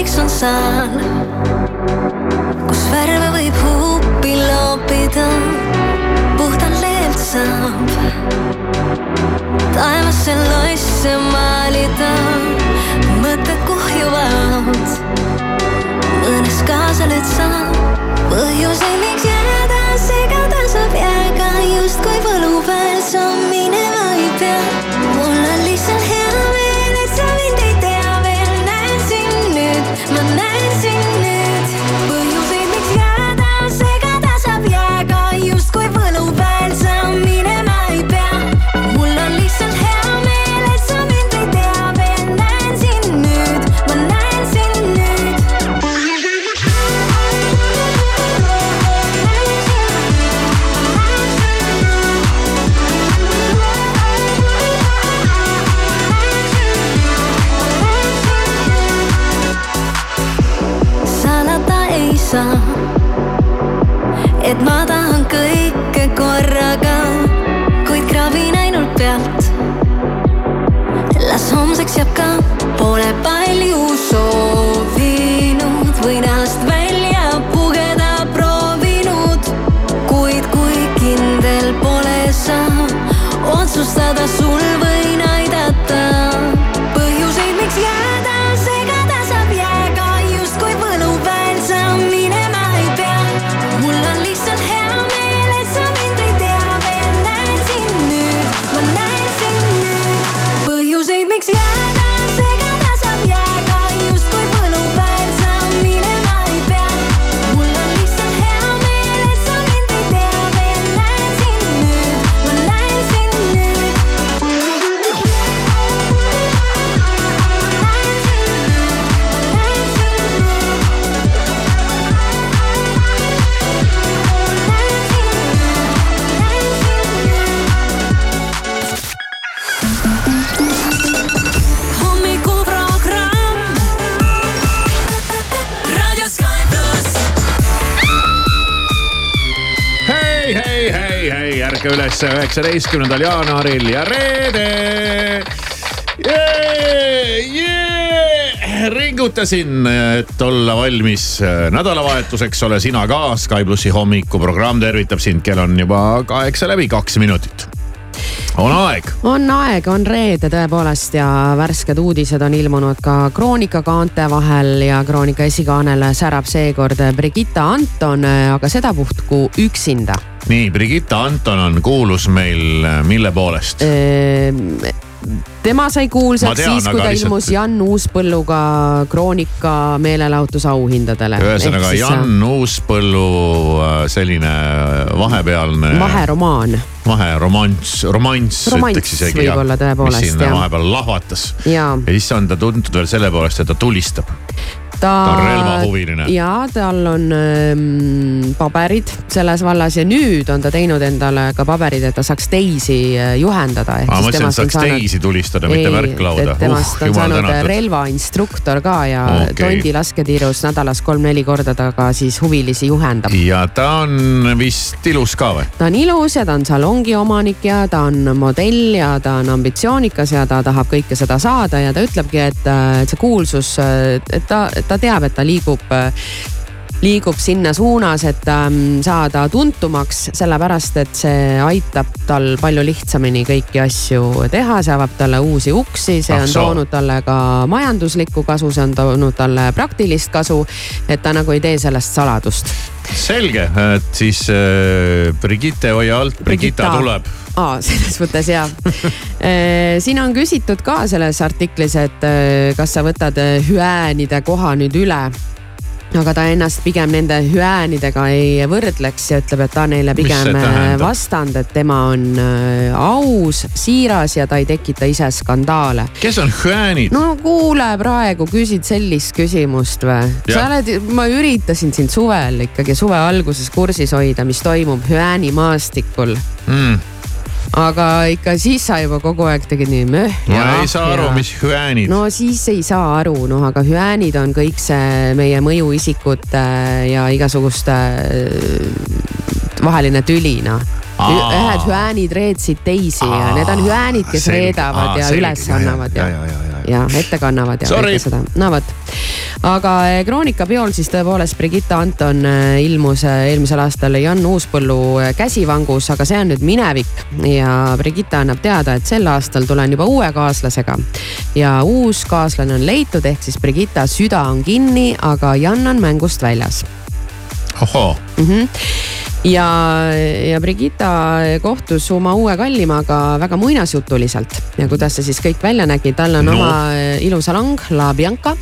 miks on saal, kus värve võib huupi loopida, puhtalt leelt saab taevasse losse maalida, mõtted kuhjuvad, mõnes kaasa saab. Põhjuseid, miks palju üles üheksateistkümnendal jaanuaril ja reede yeah,. Yeah. ringutasin, et olla valmis nädalavahetuseks, ole sina ka. Sky plussi hommikuprogramm tervitab sind, kell on juba kaheksa läbi kaks minutit. On aeg on aeg, on reede tõepoolest ja värsked uudised on ilmunud ka Kroonika kaante vahel ja Kroonika esikaanel särab seekord Brigitta Anton, aga sedapuhku üksinda. nii, Brigitta Anton on kuulus meil mille poolest? Tema sai kuulsaks tean, siis, kui ta lihtsalt- ilmus Jan Uuspõlluga Kroonika meelelahutusauhindadele. ühesõnaga Jan Uuspõllu äh, selline vahepealne. vaheromaan vaheromanss, romanss ütleks isegi. võib-olla tõepoolest, jah. vahepeal lahvatas ja ja siis on ta tuntud veel selle poolest, et ta tulistab. Ta on relvahuviline. ja tal on ähm, paberid selles vallas ja nüüd on ta teinud endale ka paberid, et ta saaks teisi äh, juhendada. ma mõtlesin, et saaks teisi tulistada, mitte värklauda. temast on saanud relvainstruktor ka ja okay. Tondi lasketiirus nädalas kolm-neli korda ta ka siis huvilisi juhendab. ja ta on vist ilus ka või? ta on ilus ja ta on salongi omanik ja ta on modell ja ta on ambitsioonikas ja ta tahab kõike seda saada ja ta ütlebki, et äh, et see kuulsus, et ta, ta teab, et ta liigub liigub sinna suunas, et ähm, saada tuntumaks, sellepärast et see aitab tal palju lihtsamini kõiki asju teha, see avab talle uusi uksi, see Ah on toonud talle ka majanduslikku kasu, see on toonud talle praktilist kasu. et ta nagu ei tee sellest saladust selge, et siis äh, Brigitte hoia alt, Brigitta. tuleb. Aa, selles mõttes jaa. siin on küsitud ka selles artiklis, et eh, kas sa võtad eh, hüäänide koha nüüd üle aga ta ennast pigem nende hüäänidega ei võrdleks ja ütleb, et ta neile pigem vastand, et tema on aus, siiras ja ta ei tekita ise skandaale. kes on hüäänid? no kuule, praegu küsid sellist küsimust või? sa oled, ma üritasin sind suvel ikkagi suve alguses kursis hoida, mis toimub hüäänimaastikul Mm, aga ikka siis sa juba kogu aeg tegid nii möh. ma ei saa aru, mis hüäänid no siis ei saa aru, noh, aga hüäänid on kõik see meie mõjuisikute ja igasuguste äh, vaheline tüli, noh. Ühed hüäänid reetsid teisi ja need on hüäänid, kes reedavad ja üles Ja, ja, annavad ja, ja, ja, ette kannavad ja kõike seda, no vot. aga eh, Kroonika peol siis tõepoolest Brigitta Anton eh, ilmus eh, eelmisel aastal Jan Uuspõllu käsivangus, aga see on nüüd minevik ja Brigitta annab teada, et sel aastal tulen juba uue kaaslasega. ja uus kaaslane on leitud, ehk siis Brigitta süda on kinni, aga Jan on mängust väljas ohoo, ja, ja Brigitta kohtus oma uue kallimaga väga muinasjutuliselt. Ja kuidas see siis kõik välja nägi, tal on No. oma eh, ilusalong La Bianca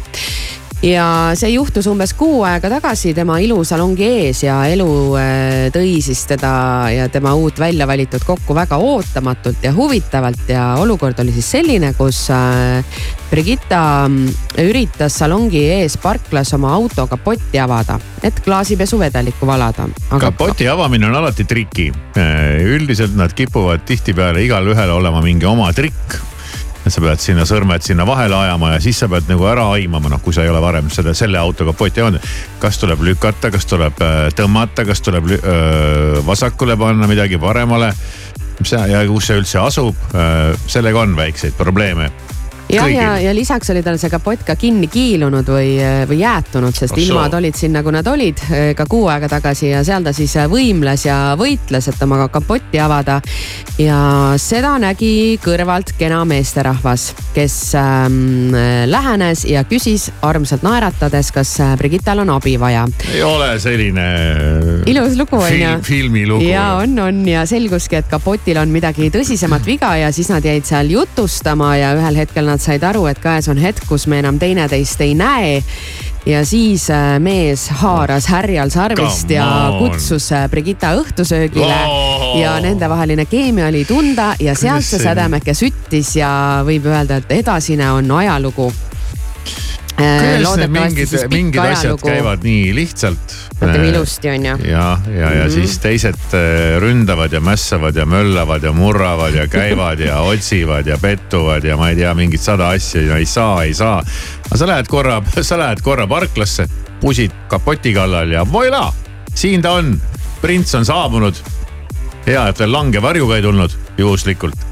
ja see juhtus umbes kuu aega tagasi tema ilusalongi ees ja elu eh, tõi siis teda ja tema uut välja valitud kokku väga ootamatult ja huvitavalt ja olukord oli siis selline, kus eh, Brigitta mm, üritas salongi ees parklas oma auto kapotti avada, et klaasipesuvedelikku valada. kapoti avamine on alati triki. üldiselt nad kipuvad tihtipeale igalühel olema mingi oma trikk et sa pead sinna sõrmed sinna vahele ajama ja siis sa pead nagu ära aimama, noh kui sa ei ole varem seda selle auto kapoti avanud. kas tuleb lükata, kas tuleb äh, tõmmata, kas tuleb öö, vasakule panna midagi paremale. mis ja kus see üldse asub, sellega on väikseid probleeme jah, ja, ja lisaks oli tal see kapott ka kinni kiilunud või, või jäätunud, sest Oh ilmad olid siin nagu nad olid eh, ka kuu aega tagasi ja seal ta siis eh, võimles ja võitles, et oma kapotti avada. ja seda nägi kõrvalt kena meesterahvas, kes ähm, lähenes ja küsis armsalt naeratades, kas äh, Brigittal on abi vaja. ei ole selline. ilus lugu on ju film, filmilugu. ja on, on ja selguski, et kapotil on midagi tõsisemat viga ja siis nad jäid seal jutustama ja ühel hetkel nad said aru, et käes on hetk, kus me enam teineteist ei näe. ja siis äh, mees haaras härjal sarvist ja kutsus äh, Brigitta õhtusöögile Oo. ja nendevaheline keemia oli tunda ja sealt see- sädemeke süttis ja võib öelda, et edasine on ajalugu. Need mingid, mingid asjad käivad nii lihtsalt. vaata kui ilusti on ju. ja, ja, ja mm -hmm. siis teised äh, ründavad ja mässavad ja möllavad ja murravad ja käivad ja otsivad ja pettuvad ja ma ei tea, mingid sada asja ja ei saa, ei saa. aga sa lähed korra, sa lähed korra parklasse, pusid kapoti kallal ja voila, siin ta on. prints on saabunud. hea, et veel lange varjuga ei tulnud juhuslikult.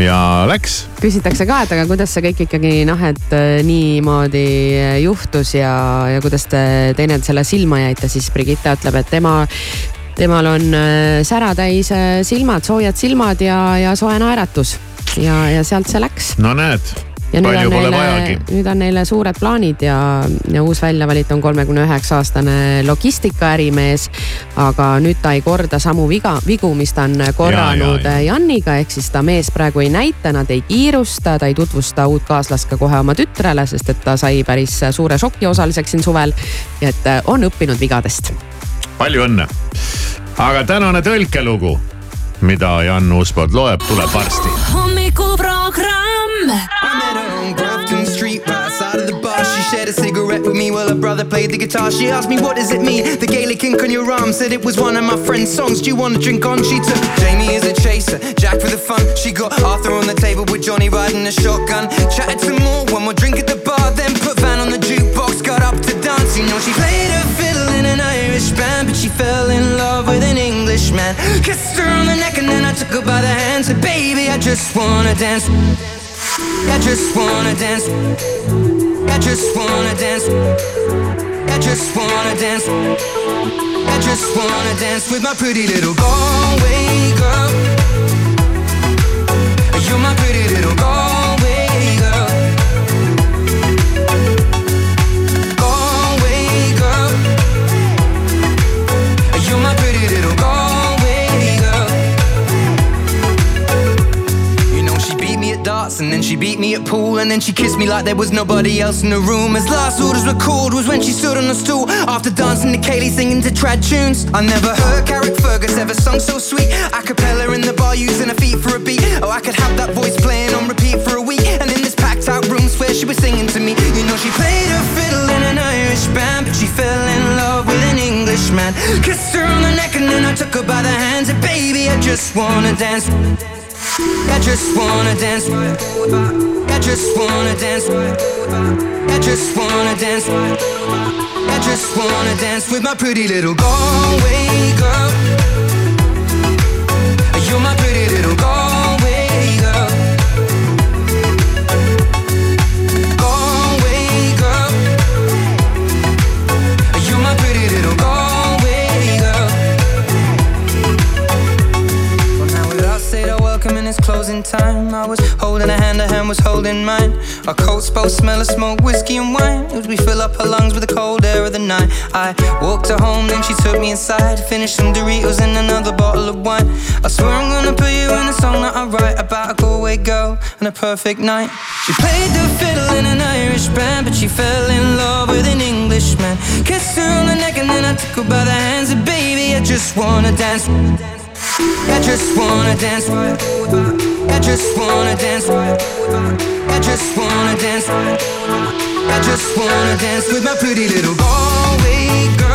Ja läks. Küsitakse ka, et aga kuidas see kõik ikkagi noh, et äh, niimoodi äh, juhtus ja, ja kuidas te teineteisele silma jäite, siis Brigitte ütleb, et tema temal on äh, sära täis silmad, soojad silmad ja, ja soe naeratus. Ja, ja sealt see läks. no näed, ja nüüd palju on neile, nüüd on neile suured plaanid ja, ja uus välja valitud on kolmekümne üheksa aastane logistikaärimees. aga nüüd ta ei korda samu viga, vigu, mis ta on korranud Ja, ja, ja. Janniga, ehk siis ta mees praegu ei näita, nad ei kiirusta, ta ei tutvusta uut kaaslast ka kohe oma tütrele, sest et ta sai päris suure šoki osaliseks siin suvel. ja et äh, on õppinud vigadest. palju õnne. aga tänane tõlkelugu, mida Jan Uuspõld loeb, tuleb varsti. hommikuprogramm I met her on Grafton Street, right side of the bar. She shared a cigarette with me while her brother played the guitar. She asked me, What does it mean? The Gaelic ink on your arm said it was one of my friend's songs. Do you want to drink on? She took Jamie as a chaser, Jack for the fun. She got Arthur on the table with Johnny riding a shotgun. Chatted some more, one more drink at the bar, then put Van on the jukebox, got up to dance. You know, she played her fiddle in an Irish band, but she fell in love with an Englishman. Kissed her on the neck and then I took her by the hand. Said, Baby, I just wanna dance. I just wanna dance. I just wanna dance. I just wanna dance. I just wanna dance with my pretty little Galway girl. You're my pretty little Galway and then she beat me at pool and then she kissed me like there was nobody else in the room. As last orders were called was when she stood on a stool after dancing to Kaylee singing to trad tunes. I never heard Carrick Fergus ever sung so sweet. A cappella in the bar using her feet for a beat. Oh, I could have that voice playing on repeat for a week. And in this packed out room, swear she was singing to me. You know she played her fiddle in an Irish band, but she fell in love with an Englishman. Kissed her on the neck and then I took her by the hands and baby, I just wanna dance. I just wanna dance. I just wanna dance. I just wanna dance. I just wanna dance with my pretty little Galway girl. You're my frozen time. I was holding a hand, her hand was holding mine. Our coats both smell of smoke, whiskey, and wine. As we fill up her lungs with the cold air of the night. I walked her home, then she took me inside. Finished some Doritos and another bottle of wine. I swear I'm gonna put you in a song that I write about a Galway girl and a perfect night. She played the fiddle in an Irish band, but she fell in love with an Englishman. Kissed her on the neck and then I took her by the hands, and baby, I just wanna dance. I just wanna dance. I just wanna dance. I just wanna dance. I just wanna dance with my pretty little Galway girl.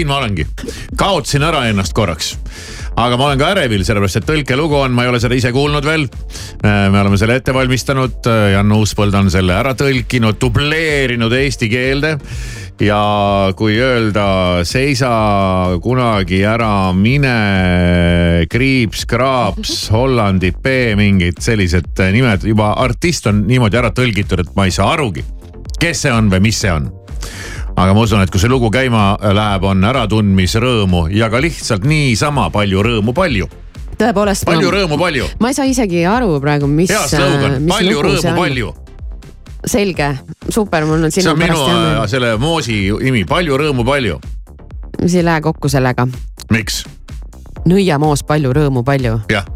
Siin ma olengi. kaotasin ära ennast korraks. aga ma olen ka ärevil, sellepärast et tõlkelugu on, ma ei ole seda ise kuulnud veel. me oleme selle ette valmistanud, Jan Uuspõld on selle ära tõlkinud, dubleerinud eesti keelde. ja kui öelda seisa kunagi ära, mine, kriips, kraaps, Hollandi P mingid sellised nimed, juba artist on niimoodi ära tõlgitud, et ma ei saa arugi kes see on või mis see on aga ma usun, et kui see lugu käima läheb, on äratundmisrõõmu ja ka lihtsalt niisama palju rõõmu, palju, tõepoolest. palju rõõmu, palju. ma ei saa isegi aru praegu, mis. hea slogan, palju rõõmu, palju. selge, super, mul on see sinu on minu pärast äh, selle moosi nimi, palju rõõmu, palju. mis ei lähe kokku sellega. miks? nõiamoos, palju rõõmu, palju. jah,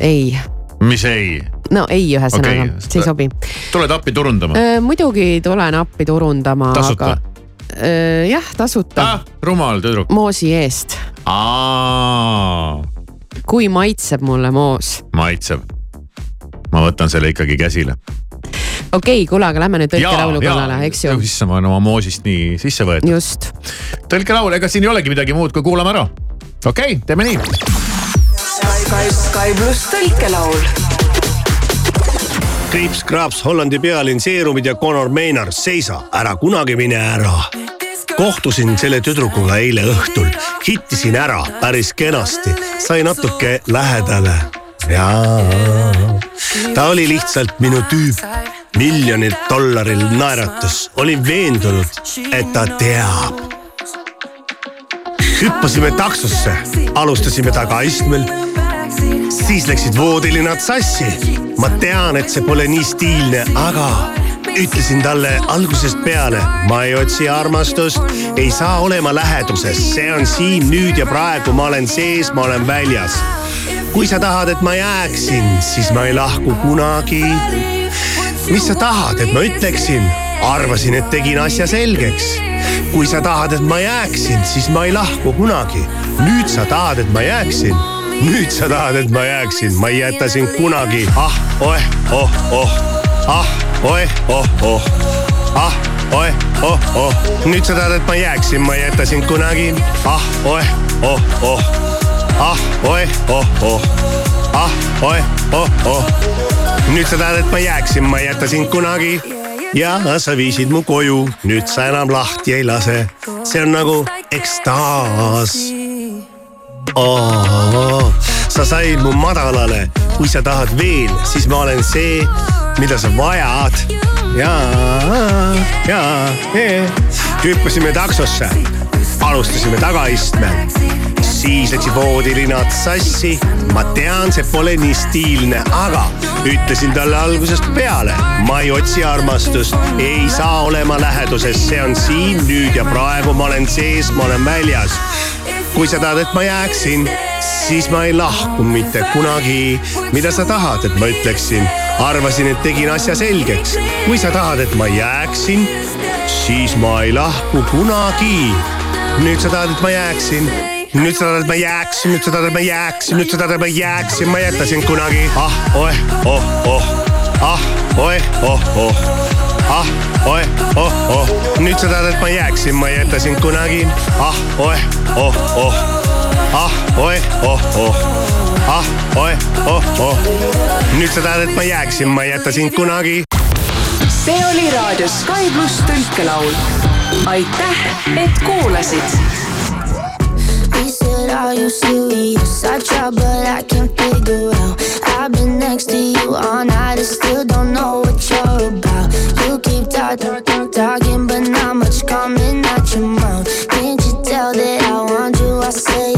ei, mis ei, no ei, ühesõnaga okay,, see ei sobi. tuled appi turundama, muidugi tulen appi turundama, tasuta aga. jah, tasuta ah,, rumal tüdruk. moosi eest. aa, kui maitseb mulle moos. maitseb. ma võtan selle ikkagi käsile. okei okay,, kuule, aga lähme nüüd tõlkelaulu kallale, eks ju. issand, ma olen oma moosist nii sisse võetud. just. tõlkelaul, ega siin ei olegi midagi muud, kui kuulame ära. okei okay,, teeme nii. Sky, Sky pluss tõlkelaul. Kriips, Kraaps, Hollandi pealinn, Seerumid ja Conor Maynard, seisa, ära kunagi mine ära. kohtusin selle tüdrukuga eile õhtul, hittisin ära päris kenasti, sai natuke lähedale. jaa, ta oli lihtsalt minu tüüp, miljonit dollaril naeratus, olin veendunud, et ta teab. hüppasime taksosse, alustasime tagaistmel siis läksid voodilinad sassi. ma tean, et see pole nii stiilne, aga ütlesin talle algusest peale, ma ei otsi armastust, ei saa olema läheduses, see on siin nüüd ja praegu, ma olen sees, ma olen väljas. kui sa tahad, et ma jääksin, siis ma ei lahku kunagi. mis sa tahad, et ma ütleksin? arvasin, et tegin asja selgeks. kui sa tahad, et ma jääksin, siis ma ei lahku kunagi. nüüd sa tahad, et ma jääksin nüüd sa tahad, et ma jääksin, ma ei jäta sind kunagi. ah, oeh, oh, oh, ah, oeh, oh, oh, ah, oeh, oh, oh. nüüd sa tahad, et ma jääksin, ma ei jäta sind kunagi. ah, oeh, oh, oh, ah, oeh, oh, oh, ah, oeh, oh, oh. nüüd sa tahad, et ma jääksin, ma ei jäta sind kunagi ja sa viisid mu koju, nüüd sa enam lahti ei lase. see on nagu ekstaas oh,. sa said mu madalale, kui sa tahad veel, siis ma olen see, mida sa vajad. ja, ja, hüppasime taksosse, alustasime tagaistmel, siis läksid voodilinad sassi. ma tean, see pole nii stiilne, aga ütlesin talle algusest peale, ma ei otsi armastust, ei saa olema läheduses, see on siin nüüd ja praegu, ma olen sees, ma olen väljas kui sa tahad, et ma jääksin, siis ma ei lahku mitte kunagi. mida sa tahad, et ma ütleksin? arvasin, et tegin asja selgeks. kui sa tahad, et ma jääksin, siis ma ei lahku kunagi. nüüd sa tahad, et ma jääksin nüüd sa tahad, et ma jääksin, nüüd sa tahad, et ma jääksin, nüüd sa tahad, et ma jääksin, ma ei jäta sind kunagi. ah, oeh, oh, oh, ah, oeh, oh, oh ah, oeh, oh, oh, nüüd sa tahad, et ma jääksin, ma ei jäta sind kunagi. ah, oeh, oh, oh, ah, oeh, oh, oh, ah, oeh, oh, oh, nüüd sa tahad, et ma jääksin, ma ei jäta sind kunagi. see oli raadio Sky pluss tõlkelaul. aitäh, et kuulasid He said, Are you serious? I try, but I can't figure out. I've been next to you all night and still don't know what you're about. You keep talking, talking, but not much coming out your mouth. Can't you tell that I want you? I say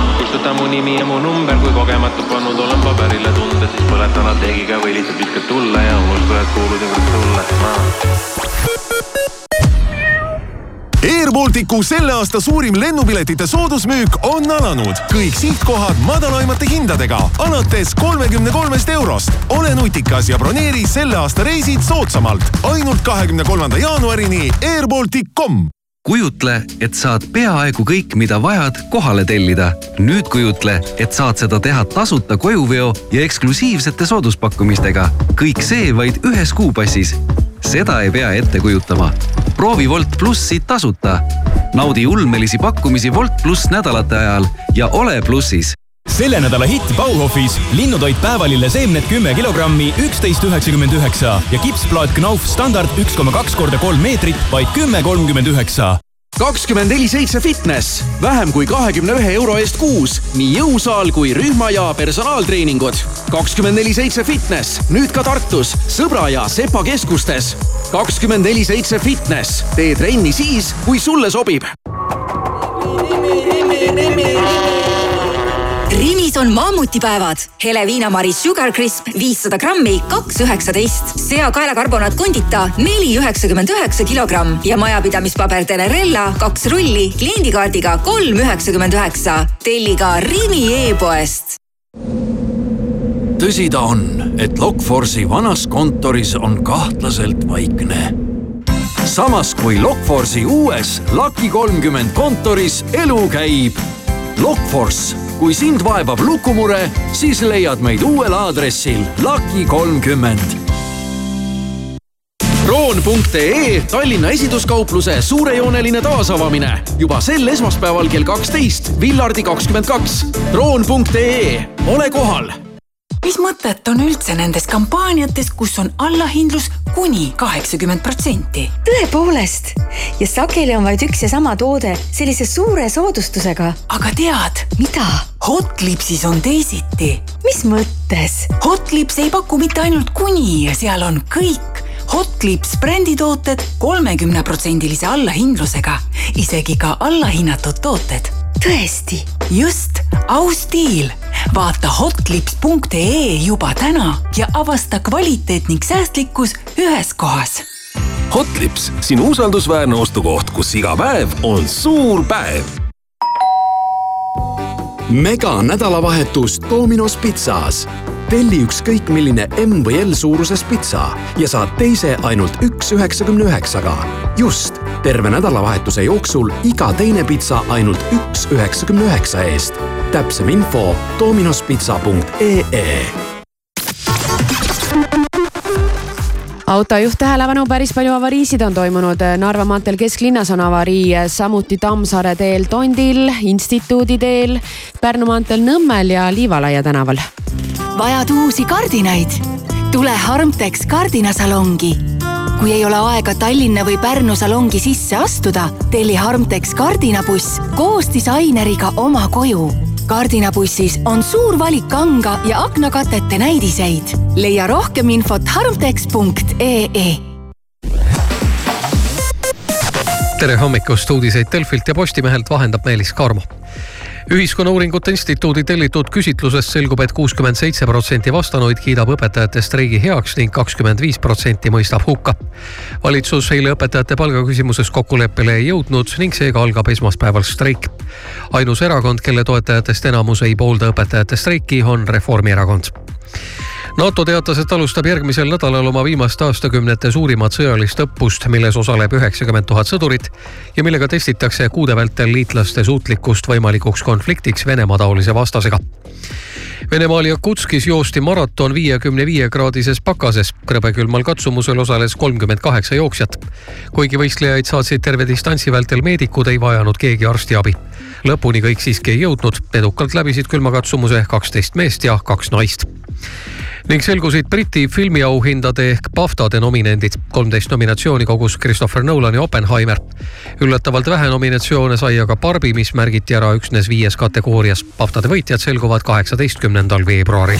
kustuta mu nimi ja mu number, kui kogemata pannud olen paberile tunde, siis põletan lateegiga või lihtsalt viskad tulle ja unusta, et kuulusin kord sulle ma. Air Balticu selle aasta suurim lennupiletite soodusmüük on alanud. kõik sihtkohad madalaimate hindadega, alates kolmekümne kolmest eurost. ole nutikas ja broneeri selle aasta reisid soodsamalt. ainult kahekümne kolmanda jaanuarini airbaltic.com kujutle, et saad peaaegu kõik, mida vajad, kohale tellida. nüüd kujutle, et saad seda teha tasuta kojuveo ja eksklusiivsete sooduspakkumistega. kõik see vaid ühes kuupassis. seda ei pea ette kujutama. proovi Wolt plussi tasuta. naudi ulmelisi pakkumisi Wolt pluss nädalate ajal ja ole plussis selle nädala hitt Bauhofis. Linnutoit päevalille seemned kümme kilogrammi, üksteist üheksakümmend üheksa. Ja kipsplaat Knauf standard üks koma kaks korda kolm meetrit, vaid kümme kolmkümmend üheksa. kakskümmend neli seitse fitness, vähem kui kahekümne ühe euro eest kuus, nii jõusaal kui rühma ja personaaltreeningud. kakskümmend neli seitse fitness, nüüd ka Tartus, Sõbra ja Sepa keskustes. kakskümmend neli seitse fitness, tee trenni siis, kui sulle sobib. Rimis on mammutipäevad. hele viinamari Sugar Crisp viissada grammi, kaks üheksateist. sea kaelakarbonaat Condita neli üheksakümmend üheksa kilogramm ja majapidamispaber Telerella kaks rulli kliendikaardiga kolm üheksakümmend üheksa. telli ka Rimi e-poest. tõsi ta on, et Lokforce'i vanas kontoris on kahtlaselt vaikne. samas kui Lokforce'i uues Lucky kolmkümmend kontoris elu käib. Lokforce kui sind vaevab lukumure, siis leiad meid uuel aadressil Lucky kolmkümmend. kroon.ee Tallinna esinduskaupluse suurejooneline taasavamine juba sel esmaspäeval kell kaksteist, Villardi kakskümmend kaks. kroon.ee, ole kohal mis mõtet on üldse nendes kampaaniates, kus on allahindlus kuni kaheksakümmend protsenti? tõepoolest ja sageli on vaid üks ja sama toode sellise suure soodustusega. aga tead? mida? Hotlipsis on teisiti. mis mõttes? Hotlips ei paku mitte ainult kuni ja seal on kõik Hotlips bränditooted kolmekümneprotsendilise allahindlusega, isegi ka allahinnatud tooted. Tõesti? just, aus diil. vaata hotlips.ee juba täna ja avasta kvaliteet ning säästlikkus ühes kohas. Hotlips, sinu usaldusväärne ostukoht, kus iga päev on suur päev mega nädalavahetus Dominos pitsas telli ükskõik milline M või L suuruses pitsa ja saad teise ainult üks üheksakümne üheksaga. just, terve nädalavahetuse jooksul iga teine pitsa ainult üks üheksakümne üheksa eest. täpsem info dominospitsa.ee autojuht tähelepanu, päris palju avariisid on toimunud. Narva maanteel kesklinnas on avarii, samuti Tammsaare teel Tondil, Instituudi teel, Pärnu maanteel Nõmmel ja Liivalaia tänaval. vajad uusi kardinaid? tule Harmtex kardinasalongi. kui ei ole aega Tallinna või Pärnu salongi sisse astuda, telli Harmtex kardinabuss koos disaineriga oma koju kardinabussis on suur valik kanga ja aknakatete näidiseid. leia rohkem infot harmtex.ee. tere hommikust, uudiseid Delfilt ja Postimehelt vahendab Meelis Kaarmo ühiskonnauuringute instituudi tellitud küsitlusest selgub et, et kuuskümmend seitse protsenti vastanuid kiidab õpetajate streigi heaks ning kakskümmend viis protsenti mõistab hukka. valitsus eile õpetajate palgaküsimuses kokkuleppele ei jõudnud ning seega algab esmaspäeval streik. ainus erakond, kelle toetajatest enamus ei poolda õpetajate streiki, on Reformierakond NATO teatas, et alustab järgmisel nädalal oma viimaste aastakümnete suurimat sõjalist õppust, milles osaleb üheksakümmend tuhat sõdurit ja millega testitakse kuude vältel liitlaste suutlikkust võimalikuks konfliktiks Venemaa-taolise vastasega. Venemaal Jakutskis joosti maraton viiekümne viie kraadises pakases. krõbekülmal katsumusel osales kolmkümmend kaheksa jooksjat. kuigi võistlejaid saatsid terve distantsi vältel meedikud, ei vajanud keegi arstiabi. Lõpuni kõik siiski ei jõudnud, edukalt läbisid külmakatsumuse kaksteist meest ja kaks naist ning selgusid Briti filmiauhindade ehk BAFTA-de nominendid. kolmteist nominatsiooni kogus Christopher Nolani Oppenheimer. üllatavalt vähe nominatsioone sai aga Barbi, mis märgiti ära üksnes viies kategoorias. BAFTA-de võitjad selguvad kaheksateistkümnendal veebruaril.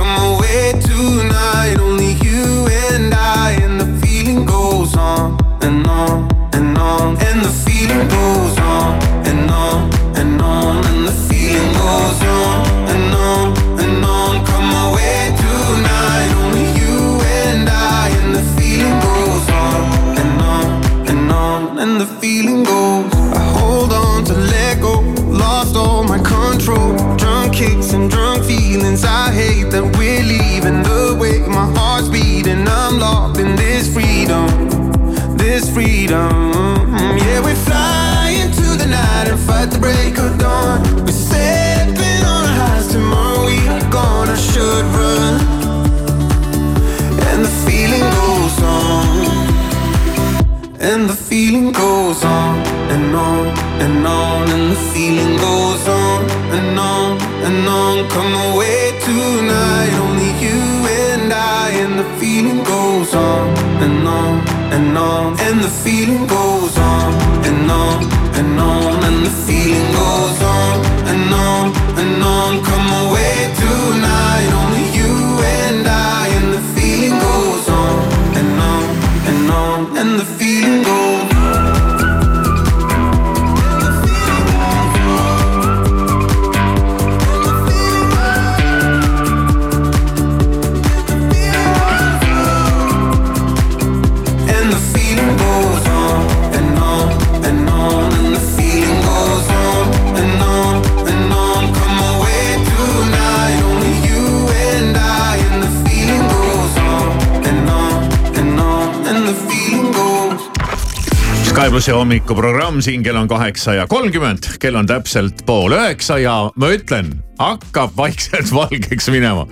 Plussi hommikuprogramm, siin kell on kaheksa ja kolmkümmend, kell on täpselt pool üheksa ja ma ütlen, hakkab vaikselt valgeks minema.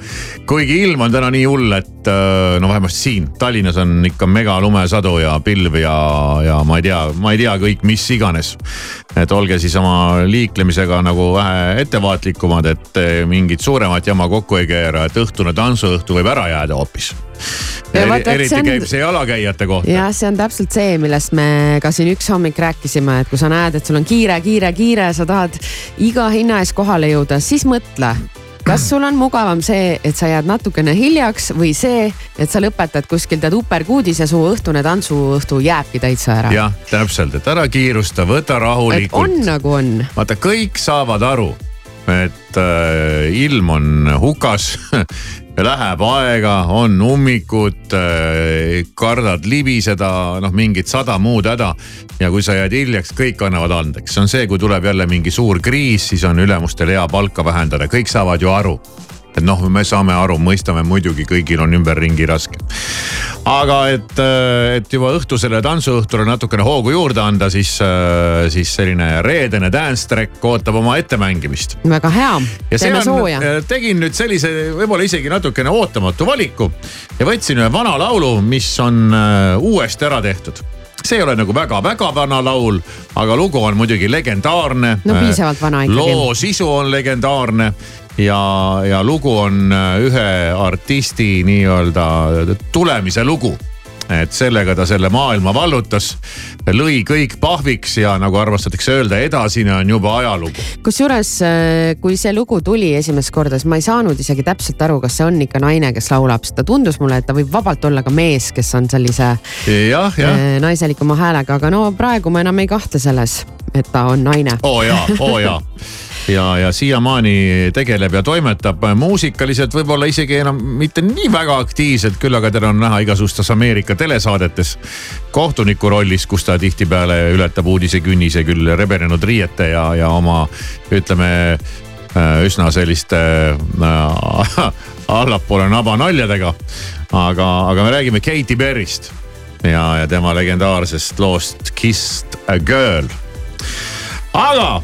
kuigi ilm on täna nii hull, et äh, no vähemasti siin Tallinnas on ikka megalumesadu ja pilv ja, ja ma ei tea, ma ei tea kõik, mis iganes. et olge siis oma liiklemisega nagu vähe ettevaatlikumad, et mingit suuremat jama kokku ei keera, et õhtune tantsuõhtu võib ära jääda hoopis Ja vaata, et eriti see on- käib see jalakäijate kohta. jah, see on täpselt see, millest me ka siin üks hommik rääkisime, et kui sa näed, et sul on kiire, kiire, kiire, sa tahad iga hinna eest kohale jõuda, siis mõtle kas sul on mugavam see, et sa jääd natukene hiljaks või see, et sa lõpetad kuskil tead uperkuudis ja su õhtune tantsuõhtu jääbki täitsa ära. jah, täpselt, et ära kiirusta, võta rahulikult. on nagu on. vaata, kõik saavad aru, et äh, ilm on hukas Läheb aega, on ummikud äh,, kardad libiseda, noh mingit sada muud häda. ja kui sa jääd hiljaks, kõik annavad andeks, see on see, kui tuleb jälle mingi suur kriis, siis on ülemustel hea palka vähendada, kõik saavad ju aru et noh, me saame aru, mõistame muidugi, kõigil on ümberringi raske. aga et, et juba õhtusele tantsuõhtule natukene hoogu juurde anda, siis, siis selline reedene dance track ootab oma ettemängimist. väga hea, teeme sooja., tegin nüüd sellise võib-olla isegi natukene ootamatu valiku ja võtsin ühe vana laulu, mis on äh, uuesti ära tehtud see ei ole nagu väga-väga vana laul, aga lugu on muidugi legendaarne. No piisavalt vana ikkagi. loo sisu on legendaarne ja, ja lugu on äh, ühe artisti nii-öelda tulemise lugu et sellega ta selle maailma vallutas, lõi kõik pahviks ja nagu armastatakse öelda, edasine on juba ajalugu. kusjuures, kui see lugu tuli esimest korda, siis ma ei saanud isegi täpselt aru, kas see on ikka naine, kes laulab, sest ta tundus mulle, et ta võib vabalt olla ka mees, kes on sellise jah, jah. eh, naiselikuma häälega, aga no praegu ma enam ei kahtle selles, et ta on naine. oo jaa, oo jaa ja, ja siiamaani tegeleb ja toimetab muusikaliselt võib-olla isegi enam mitte nii väga aktiivselt, küll aga teda on näha igasugustes Ameerika telesaadetes kohtuniku rollis, kus ta tihtipeale ületab uudisekünnise küll rebenenud riiete ja, ja oma ütleme äh, üsna selliste äh, allapoole nabanaljadega. aga, aga me räägime Katy Perry'st ja, ja tema legendaarsest loost Kissed a Girl. aga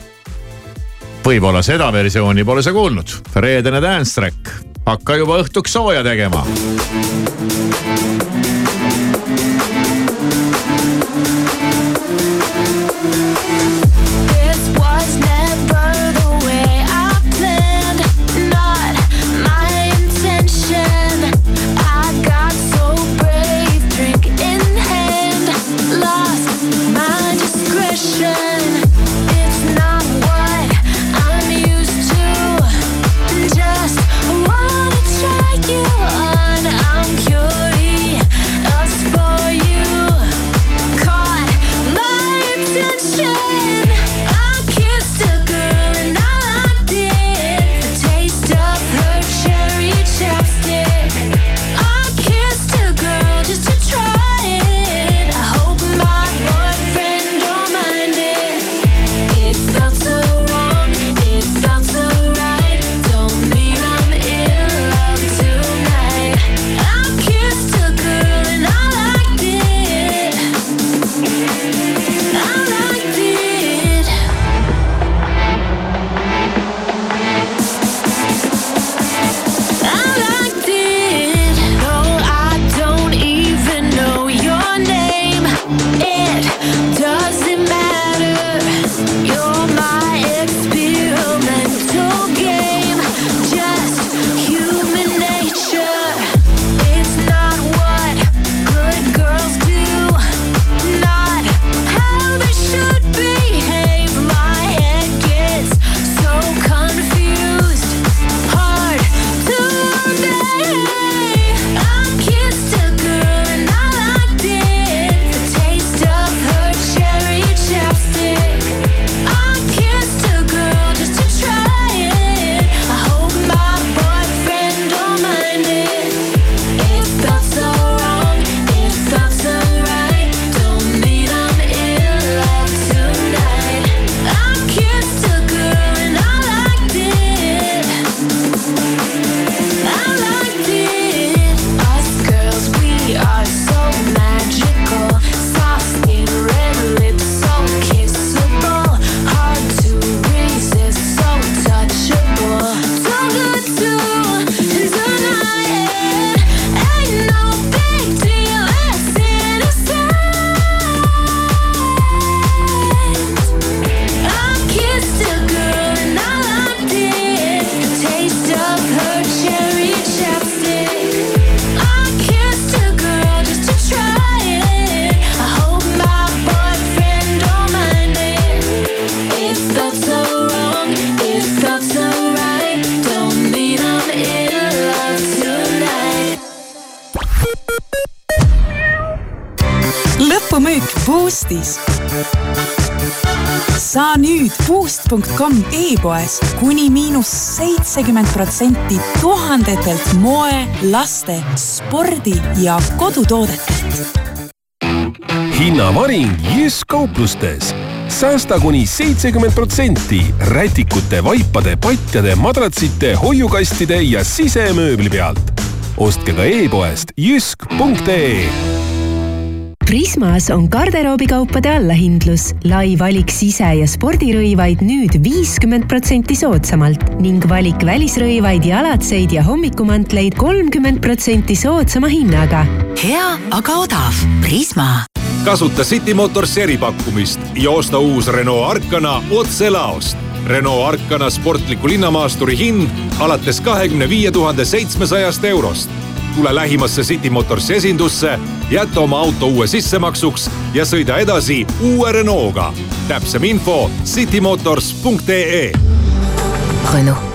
võib-olla seda versiooni pole sa kuulnud. reedene dance track, hakka juba õhtuks sooja tegema. Boostis. saa nüüd boost.com e-poes kuni miinus seitsekümmend protsenti tuhandetelt moe, laste, spordi ja kodutoodetelt. hinnavaring Jysk kauplustes säästa kuni seitsekümmend protsenti rätikute, vaipade, patjade, madratsite, hoiukastide ja sisemööbli pealt. ostke ka e-poest jysk.ee Prismas on garderoobikaupade allahindlus, lai valik sise- ja spordirõivaid nüüd viiskümmend protsenti soodsamalt ning valik välisrõivaid, jalatseid ja hommikumantleid kolmkümmend protsenti soodsama hinnaga. hea, aga odav. Prisma. kasuta City Motors eripakkumist ja osta uus Renault Arkana otse laost. Renault Arkana sportliku linnamaasturi hind alates kahekümne viie tuhande seitsmesajast eurost. Tule lähimasse City Motorsi esindusse, jäta oma auto uue sissemaksuks ja sõida edasi uue Renault'ga. täpsem info citymotors.ee. Renault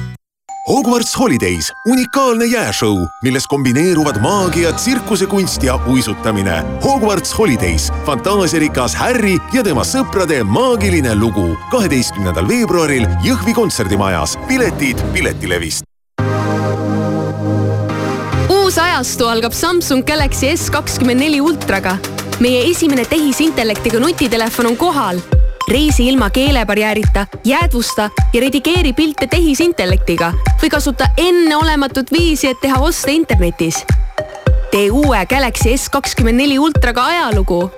Hogwarts Holidays, unikaalne jääšõu, milles kombineeruvad maagia, tsirkusekunst ja uisutamine. Hogwarts Holidays, fantaasiarikas Harry ja tema sõprade maagiline lugu. kaheteistkümnendal veebruaril Jõhvi kontserdimajas. piletid Piletilevist. uus ajastu algab Samsung Galaxy S kakskümmend neli ultraga. meie esimene tehisintellektiga nutitelefon on kohal reisi ilma keelebarjäärita, jäädvusta ja redigeeri pilte tehisintellektiga või kasuta enneolematut viisi, et teha oste internetis. tee uue Galaxy S kakskümmend neli ultraga ajalugu.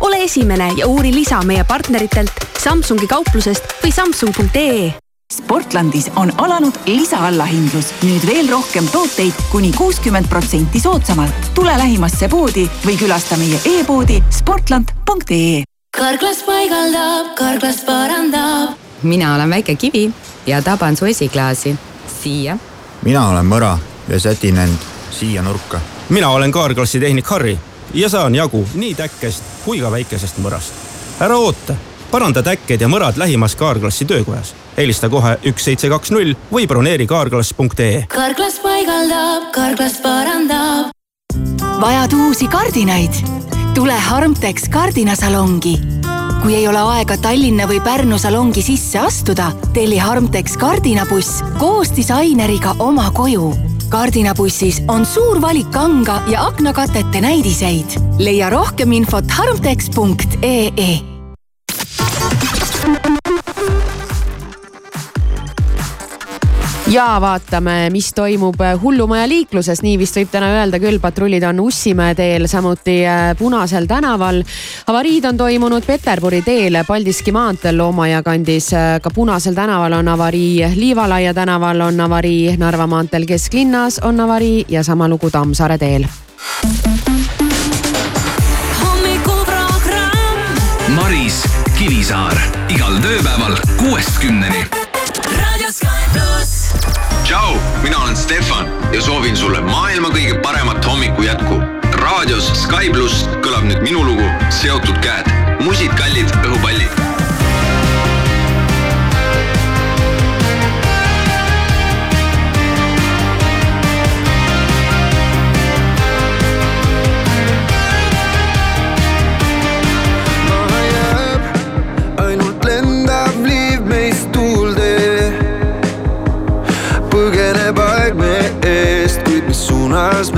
ole esimene ja uuri lisa meie partneritelt Samsungi kauplusest või samsung.ee Sportlandis on alanud lisaallahindlus, nüüd veel rohkem tooteid kuni kuuskümmend protsenti soodsamalt. tule lähimasse poodi või külasta meie e-poodi sportland.ee karklas paigaldab, karklas parandab. mina olen väike kivi ja taban su esiklaasi siia. mina olen mõra ja sätin end siia nurka. mina olen kaarklassi tehnik Harri ja saan jagu nii täkkest kui ka väikesest mõrast. ära oota, paranda täkked ja mõrad lähimas kaarklassi töökojas. helista kohe üks seitse kaks null või broneeri kaarklass.ee. karklas paigaldab, karklas parandab. vajad uusi kardinaid? Tule Harmtex kardinasalongi. kui ei ole aega Tallinna või Pärnu salongi sisse astuda, telli Harmtex kardinabuss koos disaineriga oma koju. kardinabussis on suur valik kanga ja aknakatete näidiseid. leia rohkem infot harmtex.ee ja vaatame, mis toimub hullumaja liikluses, nii vist võib täna öelda küll, patrullid on Ussimäe teel, samuti äh, Punasel tänaval. avariid on toimunud Peterburi teel, Paldiski maanteel Loomaia kandis, äh, ka Punasel tänaval on avarii, Liivalaia tänaval on avarii, Narva maanteel kesklinnas on avarii ja sama lugu Tammsaare teel. Maris Kivisaar igal tööpäeval kuuest kümneni raadio Sky pluss. Tšau, mina olen Stefan ja soovin sulle maailma kõige paremat hommiku jätku. raadios Sky pluss kõlab nüüd minu lugu Seotud käed, musid kallid õhupallid suunas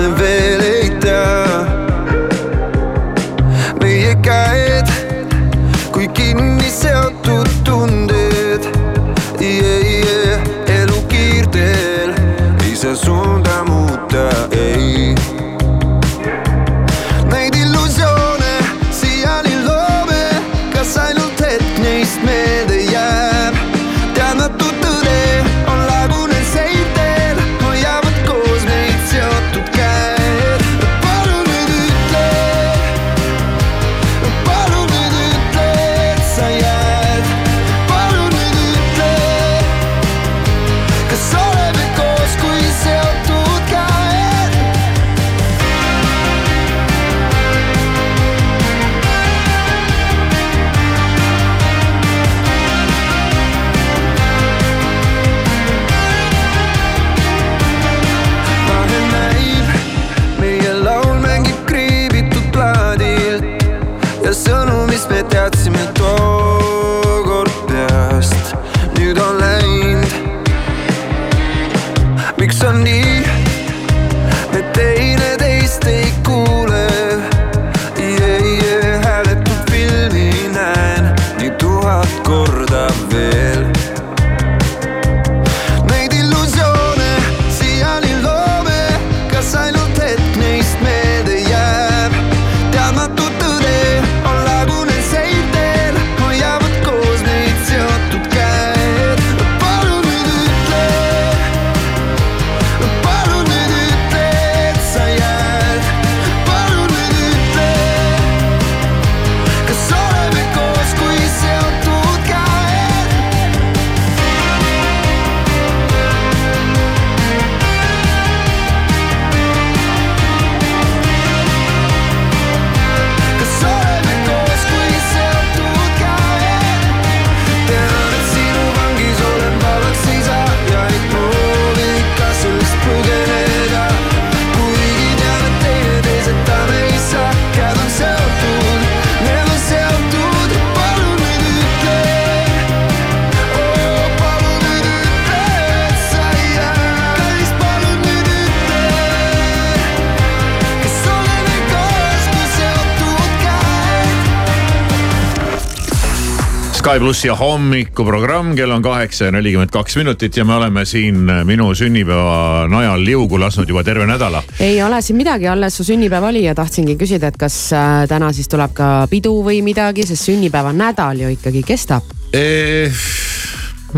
Sky plussi hommikuprogramm, kell on kaheksa ja nelikümmend kaks minutit ja me oleme siin minu sünnipäeva najal liugu lasknud juba terve nädala. ei ole siin midagi, alles su sünnipäev oli ja tahtsingi küsida, et kas äh, täna siis tuleb ka pidu või midagi, sest sünnipäevanädal ju ikkagi kestab.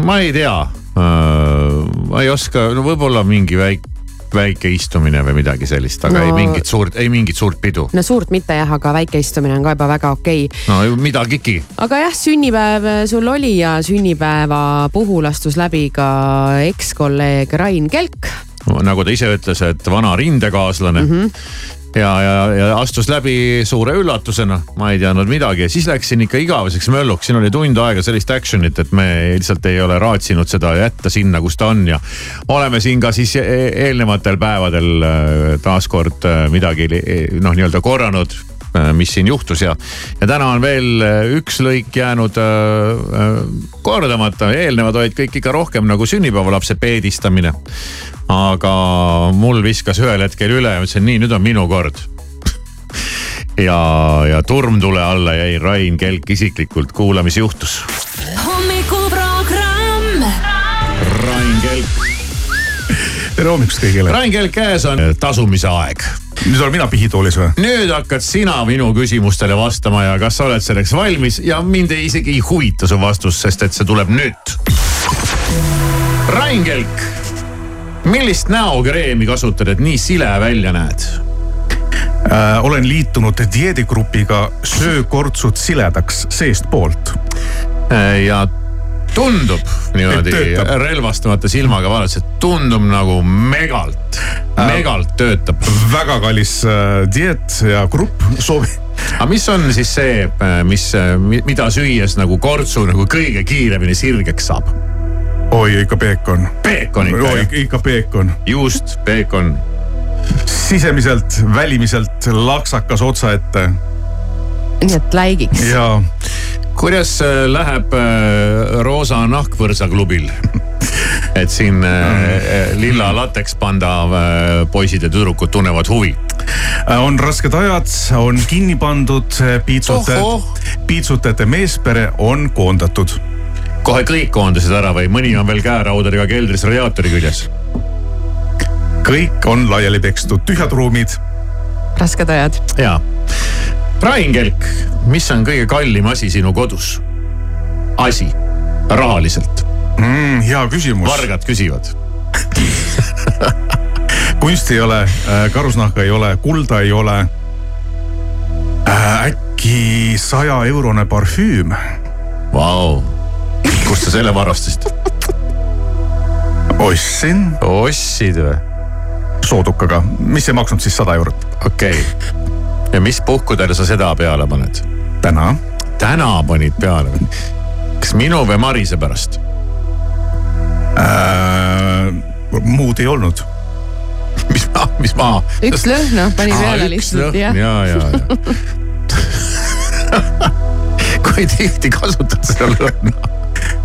ma ei tea, ma ei oska, no võib-olla mingi väike, väike istumine või midagi sellist, aga no, ei mingit suurt, ei mingit suurt pidu. no suurt mitte jah, aga väike istumine on ka juba väga okei okay.. no midagigi. aga jah, sünnipäev sul oli ja sünnipäeva puhul astus läbi ka ekskolleeg Rain Kelk. nagu ta ise ütles, et vana rindekaaslane mm. -hmm. ja, ja, ja astus läbi suure üllatusena, ma ei teadnud midagi. Ja siis läksin ikka igaveseks mölluks, siin oli tund aega sellist action'it, et me lihtsalt ei ole raatsinud seda jätta sinna, kus ta on. Ja oleme siin ka siis e- eelnevatel päevadel äh, taaskord äh, midagi noh, nii-öelda korranud mis siin juhtus ja, ja täna on veel äh, üks lõik jäänud äh, äh, kordamata, eelnevad olid kõik ikka rohkem nagu sünnipäevalapse peedistamine. aga mul viskas ühel hetkel üle ütlesin, nii, nüüd on minu kord. ja, ja turmtule alla jäi Rain Kelk isiklikult, kuula, mis juhtus. Tere hommikust kõigile. Rain Kelk käes on tasumise aeg. nüüd olen mina pihitoolis või? nüüd hakkad sina minu küsimustele vastama ja kas sa oled selleks valmis ja mind ei, isegi ei huvita su vastus, sest et see tuleb nüüd. Rain Kelk, millist näokreemi kasutad, et nii sile välja näed? äh,. olen liitunud dieedigrupiga Söö kortsud siledaks seestpoolt. ja tundub niimoodi relvastamata silmaga vaadates, et tundub nagu megalt, megalt töötab. väga kallis äh, dieet ja grupp soovi. aga mis on siis see, mis, mida süües nagu kortsu nagu kõige kiiremini sirgeks saab? oi, ikka peekon. peekon ikka oi, ikka peekon. juust, peekon. sisemiselt, välimiselt laksakas otsaette nii et läigiks. ja kuidas äh, läheb äh, Roosa nahkvõrsa klubil? et siin äh, lilla latekspanda poisid ja tüdrukud tunnevad huvi. On rasked ajad, on kinni pandud, piitsutajate piitsutajate meespere on koondatud. kohe kõik koondasid ära või mõni on veel käeraudadega keldris radiaatori küljes? kõik on laiali pekstud, tühjad ruumid. rasked ajad. ja, Rain Kelk, mis on kõige kallim asi sinu kodus? asi, rahaliselt mm,. hea küsimus. vargad küsivad. kunsti ei ole, karusnahka ei ole, kulda ei ole. äkki saja eurone parfüüm? Vau, kust sa selle varastasid? ostsin. ostsid või? soodukaga, mis ei maksnud siis sada eurot. okei okay., ja mis puhkudel sa seda peale paned? täna. täna panid peale või? kas minu või Marise pärast? Äh, muud ei olnud. mis ma, mis ma? üks lõhn, noh, pani peale lihtsalt jah. ja, ja, ja. kui tihti kasutad seda lõhna?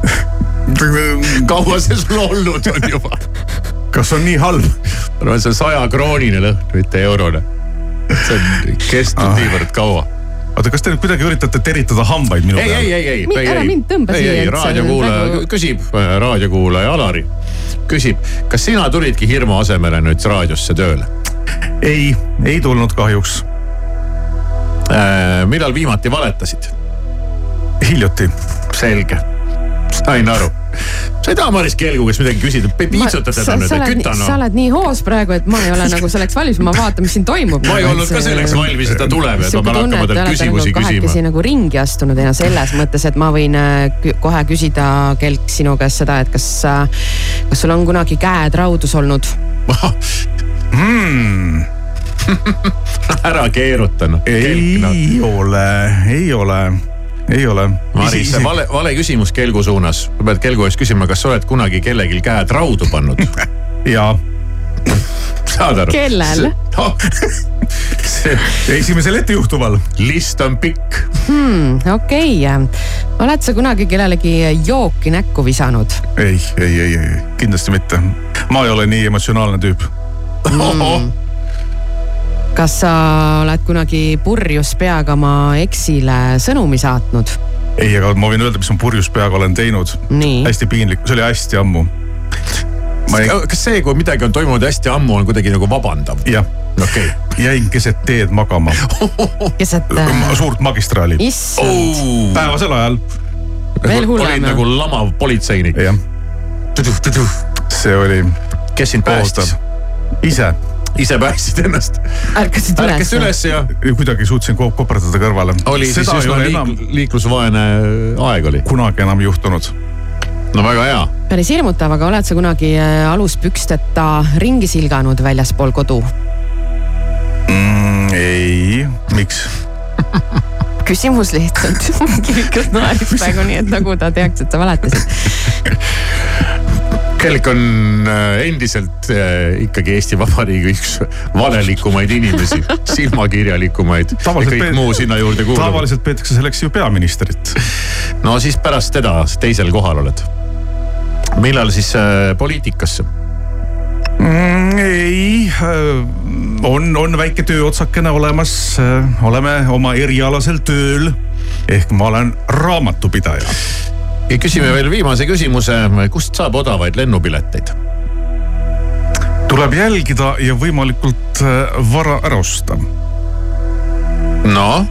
kaua see sul olnud on juba? kas on nii halb? no see on sajakroonine lõhn, mitte eurone. See on kestnud niivõrd kaua. oota, kas te nüüd kuidagi üritate teritada hambaid minu ei, ei, ei, ei, Mi- ei, ära ei, mind tõmba ei, siia, ei, et see raadiokuulaja praegu- küsib, raadiokuulaja Alari küsib, kas sina tulidki hirmu asemele nüüd raadiosse tööle? ei, ei tulnud kahjuks. millal viimati valetasid? hiljuti. selge, sain aru. sa ei taha Maris Kelgu käest midagi küsida, piitsuta teda nüüd, sa küta sa noh. oled nii hoos praegu, et ma ei ole nagu selleks valmis, ma vaatan, mis siin toimub. ma ei olnud ka selleks valmis, et ta tuleb ja et ma pean hakkama talt küsimusi kahekesi küsima. nagu ringi astunud ja selles mõttes, et ma võin äh, kohe küsida, Kelk, sinu käest seda, et kas, kas sul on kunagi käed raudus olnud? mm.. ära keeruta noh. ei ole, ei ole, ei ole. Maris, see vale, vale küsimus Kelgu suunas. sa pead Kelgu eest küsima, kas sa oled kunagi kellelgi käed raudu pannud? jaa. saad aru? Kellel? esimesel ettejuhtuval. list on pikk. hmm,. okei okay., oled sa kunagi kellelegi jooki näkku visanud? ei, ei, ei, ei, kindlasti mitte. ma ei ole nii emotsionaalne tüüp mm.. Kas sa oled kunagi purjus peaga oma eksile sõnumi saatnud? ei, aga ma võin öelda, mis ma purjus peaga olen teinud. hästi piinlik, see oli hästi ammu. Ei... kas see, kui midagi on toimunud hästi ammu, on kuidagi nagu vabandav? jah. okei okay.. jäin keset teed magama. keset suurt magistraali. issand. päevasel ajal. Veel hullem, jah. nagu lamav politseinik. jah. see oli. kes sind päästis? ise. Ise päästsid ennast? ärkasid üles? ärkasid üles ja? kuidagi suutsin ko- koperdada kõrvale. oli siis üsna liik, liiklusvaene aeg oli? kunagi enam juhtunud. no väga hea. päris hirmutav, aga oled sa kunagi äh, aluspüksteta ringi silganud väljaspool kodu? mm,. ei, miks? küsimus lihtsalt. kirjutas naeris praegu nii, et nagu ta teaks, et sa valetasid. Kelk on äh, endiselt äh, ikkagi Eesti Vabariigi üks valelikumaid inimesi, silmakirjalikumaid ja kõik muu sinna juurde kuulub. tavaliselt peetakse selleks ju peaministrit. no siis pärast teda teisel kohal oled. millal siis äh, poliitikasse? mm,? ei, on, on väike tööotsakene olemas, oleme oma erialasel tööl ehk ma olen raamatupidaja ja küsime veel viimase küsimuse, kust saab odavaid lennupileteid? tuleb jälgida ja võimalikult äh, vara ära osta. noh,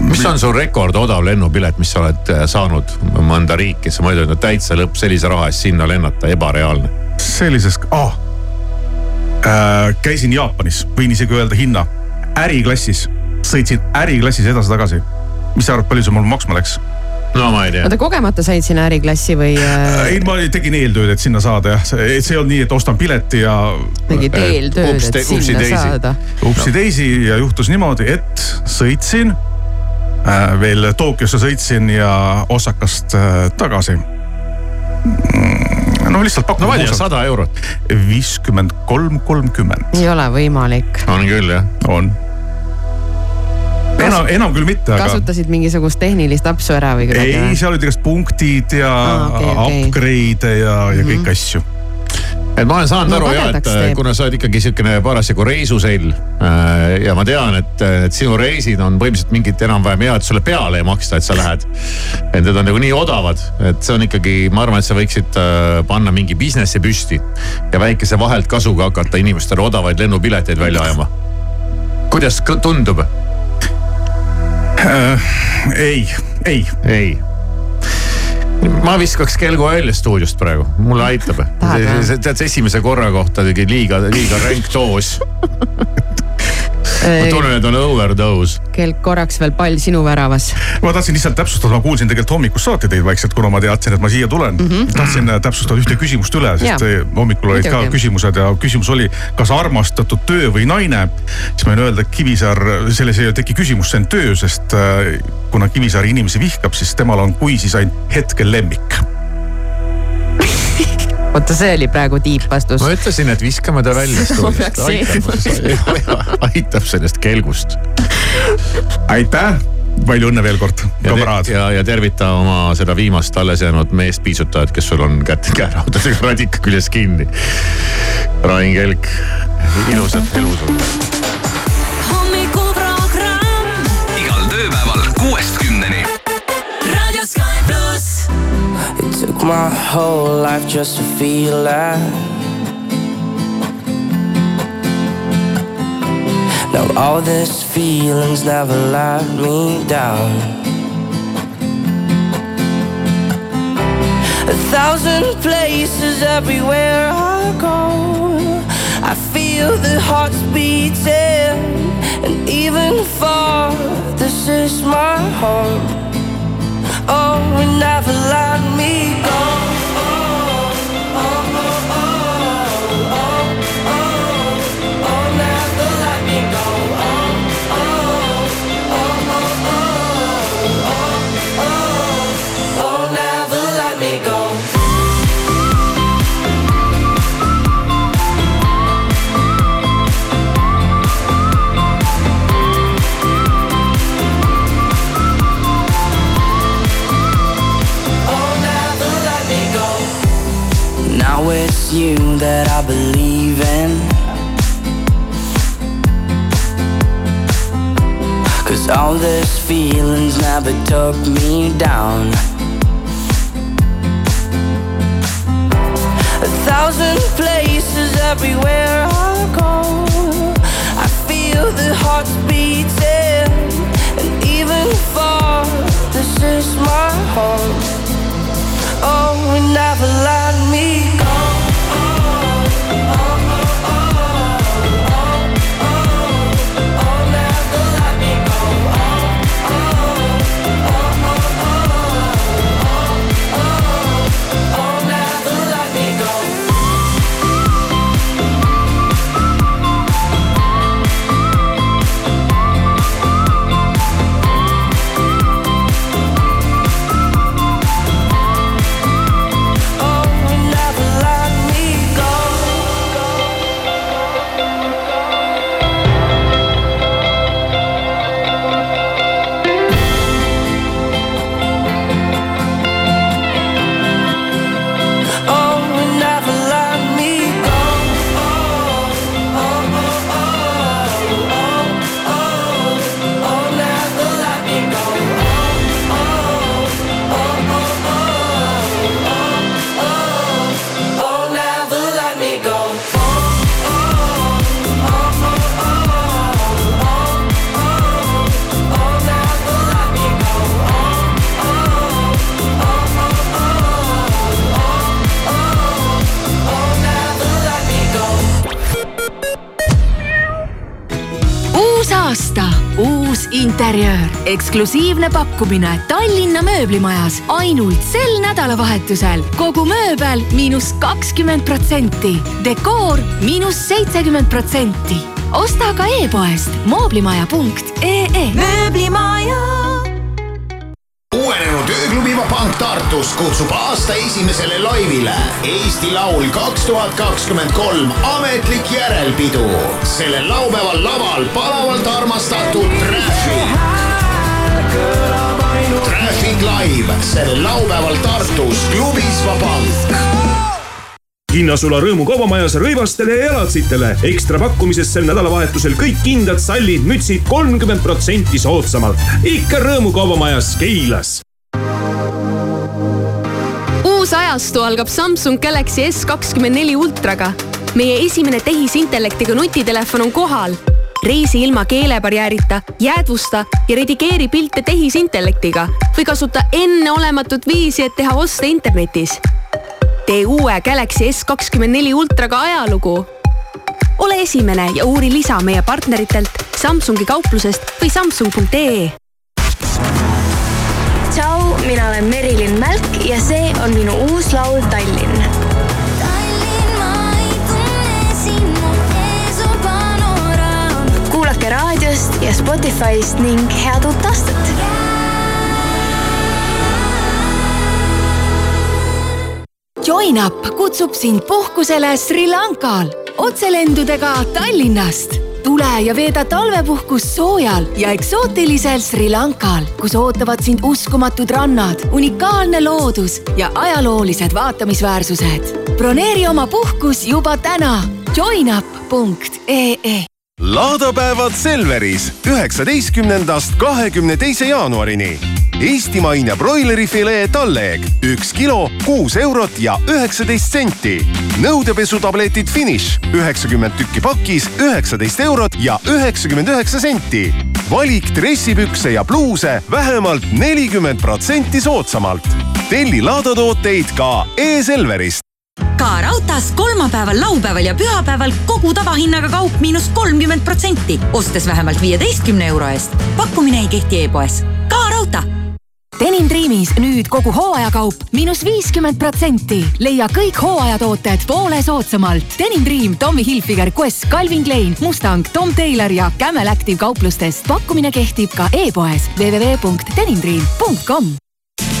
mis on su rekord odav lennupilet, mis sa oled äh, saanud mõnda riiki, sa mõtled, no täitsa lõpp sellise raha eest sinna lennata, ebareaalne. sellises ah., äh, käisin Jaapanis, võin isegi öelda hinna, äriklassis, sõitsin äriklassis edasi-tagasi. mis sa arvad, palju see mul maksma läks? No ma ei tea. oota, kogemata said sinna äriklassi või äh, ei, ma tegin eeltööd, et sinna saada jah, et see ei olnud nii, et ostan pileti ja. tegid eeltööd, et sinna saada? upsi-daisy ja juhtus niimoodi, et sõitsin äh, veel Tokyosse sõitsin ja Osakast äh, tagasi. no lihtsalt no pakun ma ei tea, sada eurot. viiskümmend kolm, kolmkümmend ei ole võimalik. on küll jah. on. enam, enam küll mitte, aga kasutasid mingisugust tehnilist apsu ära või kuidagi ei,? seal olid igast punktid ja Aa, okei, okei. upgrade'e ja, ja Mhm. kõiki asju. et ma olen saanud No aru ja, et äh, teeb. kuna sa oled ikkagi siukene parasjagu reisusell äh, ja ma tean, et, et sinu reisid on põhimõtteliselt mingid enam-vähem hea, et sulle peale ei maksta, et sa lähed. et need on nagu nii odavad, et see on ikkagi, ma arvan, et sa võiksid äh, panna mingi business'i püsti ja väikese vahelt kasuga hakata inimestele odavaid lennupileteid välja ajama. kuidas tundub? Äh, ei, ei. ei ma viskaks kelgu välja stuudiost praegu, mulle aitab. Tead, esimese korra kohta tegi liiga, liiga ränk doos. ma tunnen, et on overdose. kelk korraks veel pall sinu väravas. ma tahtsin lihtsalt täpsustada, ma kuulsin tegelikult hommikust saati teid vaikselt, kuna ma teadsin, et ma siia tulen mm. -hmm. tahtsin äh, täpsustada ühte küsimust üle, sest Jaa. äh, hommikul olid ka Muidugi. küsimused ja küsimus oli, kas armastatud töö või naine. siis ma võin öelda, et Kivisaar, selles ei teki küsimus, see on töö, sest äh, kuna Kivisaari inimesi vihkab, siis temal on kui siis ainult hetkel lemmik. oota, see oli praegu tiipvastus. ma ütlesin, et viskame ta välja stuudiost, aitab, aitab sellest kelgust. aitäh palju õnne veel kord, kamraad. ja, ja tervita oma seda viimast alles jäänud meest piitsutajat, kes sul on kätt käeraudadega radika küljes kinni. Rain Kelk, ilusat elu sulle. My whole life just to feel that. Now all these feelings never let me down. A thousand places everywhere I go. I feel the hearts beating, and even far, this is my home. Oh, and never let me go. You that I believe in. Cause all these feelings never took me down. A thousand places everywhere I go. I feel the hearts beating, and even far, this is my home. Oh, never let me go. interjöör, eksklusiivne pakkumine Tallinna mööblimajas ainult sel nädalavahetusel. kogu mööbel miinus kakskümmend protsenti, dekoor miinus seitsekümmend protsenti. osta ka e-poest mooblimaja.ee. mööblimaja. Ööklubi Vapank Tartus kutsub aasta esimesele laivile Eesti Laul kaks tuhat kakskümmend kolm ametlik järelpidu. sellel laupäeval laval palavalt armastatud Traffic. Traffic Live sellel laupäeval Tartus klubis Vapank hinnasula Rõõmu kaubamajas rõivastele ja jalatsitele. ekstra pakkumises sel nädalavahetusel kõik kindad sallid, mütsid kolmkümmend protsenti soodsamalt. ikka Rõõmu kaubamajas Keilas uus ajastu algab Samsung Galaxy S kakskümmend neli ultraga. meie esimene tehisintellektiga nutitelefon on kohal. reisi ilma keelebarjäärita, jäädvusta ja redigeeri pilte tehisintellektiga või kasuta enneolematut viisi, et teha oste internetis. tee uue Galaxy S kakskümmend neli ultraga ajalugu. ole esimene ja uuri lisa meie partneritelt Samsungi kauplusest või samsung.ee mina olen Merilin Mälk ja see on minu uus laul Tallinn. kuulake raadiost ja Spotify'st ning head uut aastat. Join up kutsub sind puhkusele Sri Lankal otselendudega Tallinnast. Tule ja veeda talvepuhkust soojal ja eksootilisel Sri Lankal, kus ootavad sind uskumatud rannad, unikaalne loodus ja ajaloolised vaatamisväärsused. broneeri oma puhkus juba täna joinup.ee laadapäevad Selveris üheksateistkümnendast kahekümne teise jaanuarini. Eestimaine broilerifilee talleeg üks kilo, kuus eurot ja üheksateist senti. nõudepesutabletid Finish üheksakümmend tükki pakis, üheksateist eurot ja üheksakümmend üheksa senti. valik dressipükse ja pluuse vähemalt nelikümmend protsenti soodsamalt. telli laadatooteid ka e-Selverist ka raudtees kolmapäeval, laupäeval ja pühapäeval kogu tavahinnaga kaup miinus kolmkümmend protsenti, ostes vähemalt viieteistkümne euro eest. pakkumine ei kehti e-poes. ka raudtee. Denim Dreamis nüüd kogu hooajakaup miinus viiskümmend protsenti. leia kõik hooajatooted poole soodsamalt. Denim Dream, Tommy Hilfiger, Quest, Calvin Klein, Mustang, Tom Taylor ja Camel Active kauplustest. pakkumine kehtib ka e-poes www.denimdream.com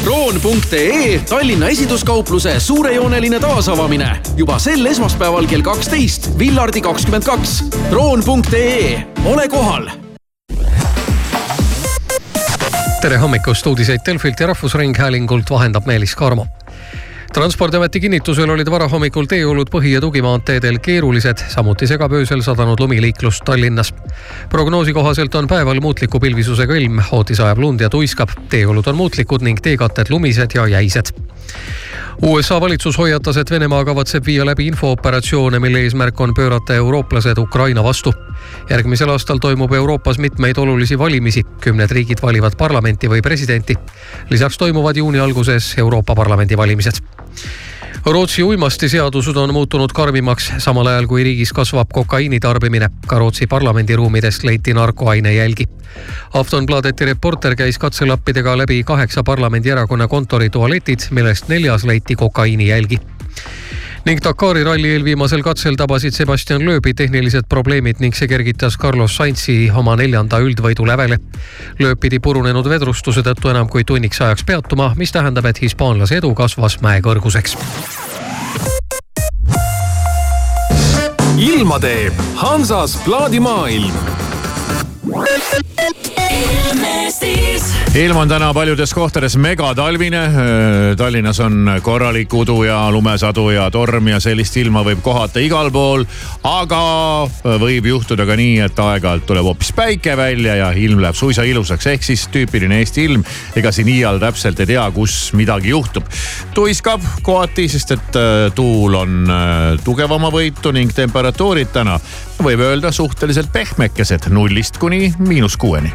kroon.ee Tallinna esinduskaupluse suurejooneline taasavamine. Juba sel esmaspäeval kell kaksteist, Villardi kakskümmend kaks. kroon.ee, ole kohal! Tere hommikust, uudiseid Delfilt ja Rahvusringhäälingult vahendab Meelis Karmo transpordiameti kinnitusel olid varahommikul teeolud põhi- ja tugimaanteedel keerulised, samuti segab öösel sadanud lumiliiklust Tallinnas. prognoosi kohaselt on päeval muutliku pilvisusega ilm, ootis ajab lund ja tuiskab. teeolud on muutlikud ning teekatted lumised ja jäised. USA valitsus hoiatas, et Venemaa kavatseb viia läbi infooperatsioone, mille eesmärk on pöörata eurooplased Ukraina vastu. järgmisel aastal toimub Euroopas mitmeid olulisi valimisi, kümned riigid valivad parlamenti või presidenti. lisaks toimuvad juuni alguses Euroopa Parlamendi valimised Rootsi uimastiseadused on muutunud karmimaks, samal ajal kui riigis kasvab kokaiini tarbimine. ka Rootsi parlamendiruumidest leiti narkoaine jälgi. Aftonbladeti reporter käis katselappidega läbi kaheksa parlamendierakonna kontori tualetid, millest neljas leiti kokaiini jälgi ning Dakari ralli eelviimasel katsel tabasid Sebastian Loebi tehnilised probleemid ning see kergitas Carlos Sainzi oma neljanda üldvõidu lävele. Loeb pidi purunenud vedrustuse tõttu enam kui tunniks ajaks peatuma, mis tähendab, et hispaanlase edu kasvas mäe kõrguseks. ilma teeb Hansas plaadimaailm ilm on täna paljudes kohtades megatalvine. Tallinnas on korralik udu ja lumesadu ja torm ja sellist ilma võib kohata igal pool. aga võib juhtuda ka nii, et aeg-ajalt tuleb hoopis päike välja ja ilm läheb suisa ilusaks, ehk siis tüüpiline Eesti ilm. ega siin iial täpselt ei tea, kus midagi juhtub. tuiskab kohati, sest et tuul on tugevama võitu ning temperatuurid täna võib öelda suhteliselt pehmekesed nullist kuni miinus kuueni.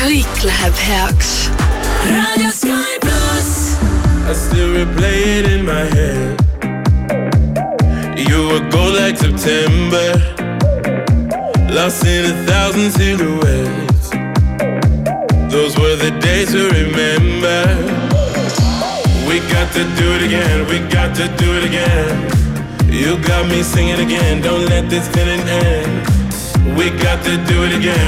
kõik läheb heaks. raadio Sky pluss. I still replay it in my head. You were gold like September, lost in a thousand silhouettes. Those were the days to remember. We got to do it again, we got to do it again. You got me singing again, don't let this feeling end. We got to do it again,